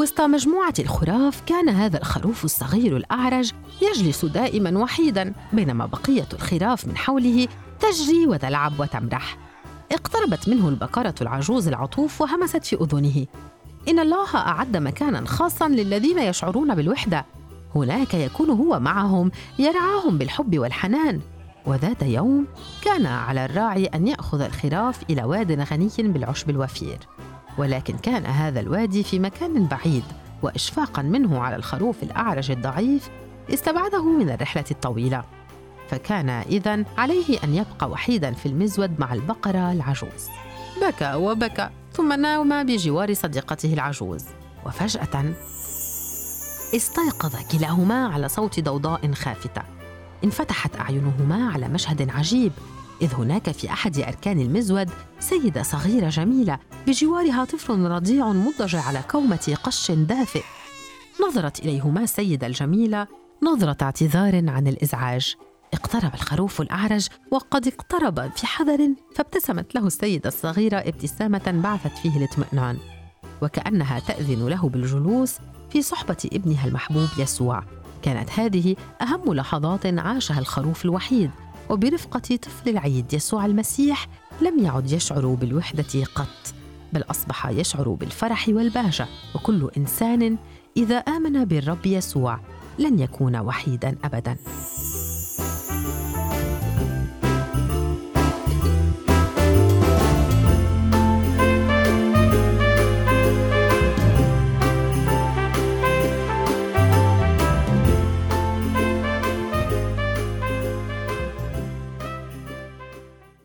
وسط مجموعة الخراف كان هذا الخروف الصغير الأعرج يجلس دائما وحيدا بينما بقية الخراف من حوله تجري وتلعب وتمرح. اقتربت منه البقرة العجوز العطوف وهمست في أذنه. إن الله أعد مكانا خاصا للذين يشعرون بالوحدة. هناك يكون هو معهم يرعاهم بالحب والحنان. وذات يوم كان على الراعي أن يأخذ الخراف إلى واد غني بالعشب الوفير. ولكن كان هذا الوادي في مكان بعيد وإشفاقا منه على الخروف الأعرج الضعيف استبعده من الرحلة الطويلة. فكان إذا عليه أن يبقى وحيدا في المزود مع البقرة العجوز. بكى وبكى ثم نام بجوار صديقته العجوز. وفجأة استيقظ كلاهما على صوت ضوضاء خافتة انفتحت أعينهما على مشهد عجيب إذ هناك في أحد أركان المزود سيدة صغيرة جميلة بجوارها طفل رضيع مضجع على كومة قش دافئ. نظرت إليهما السيدة الجميلة نظرة اعتذار عن الإزعاج. اقترب الخروف الأعرج وقد اقترب في حذر فابتسمت له السيدة الصغيرة ابتسامة بعثت فيه الاطمئنان. وكأنها تأذن له بالجلوس في صحبة ابنها المحبوب يسوع. كانت هذه أهم لحظات عاشها الخروف الوحيد. وبرفقة طفل العيد يسوع المسيح لم يعد يشعر بالوحدة قط بل أصبح يشعر بالفرح والبهجة وكل إنسان إذا آمن بالرب يسوع لن يكون وحيدا أبداً.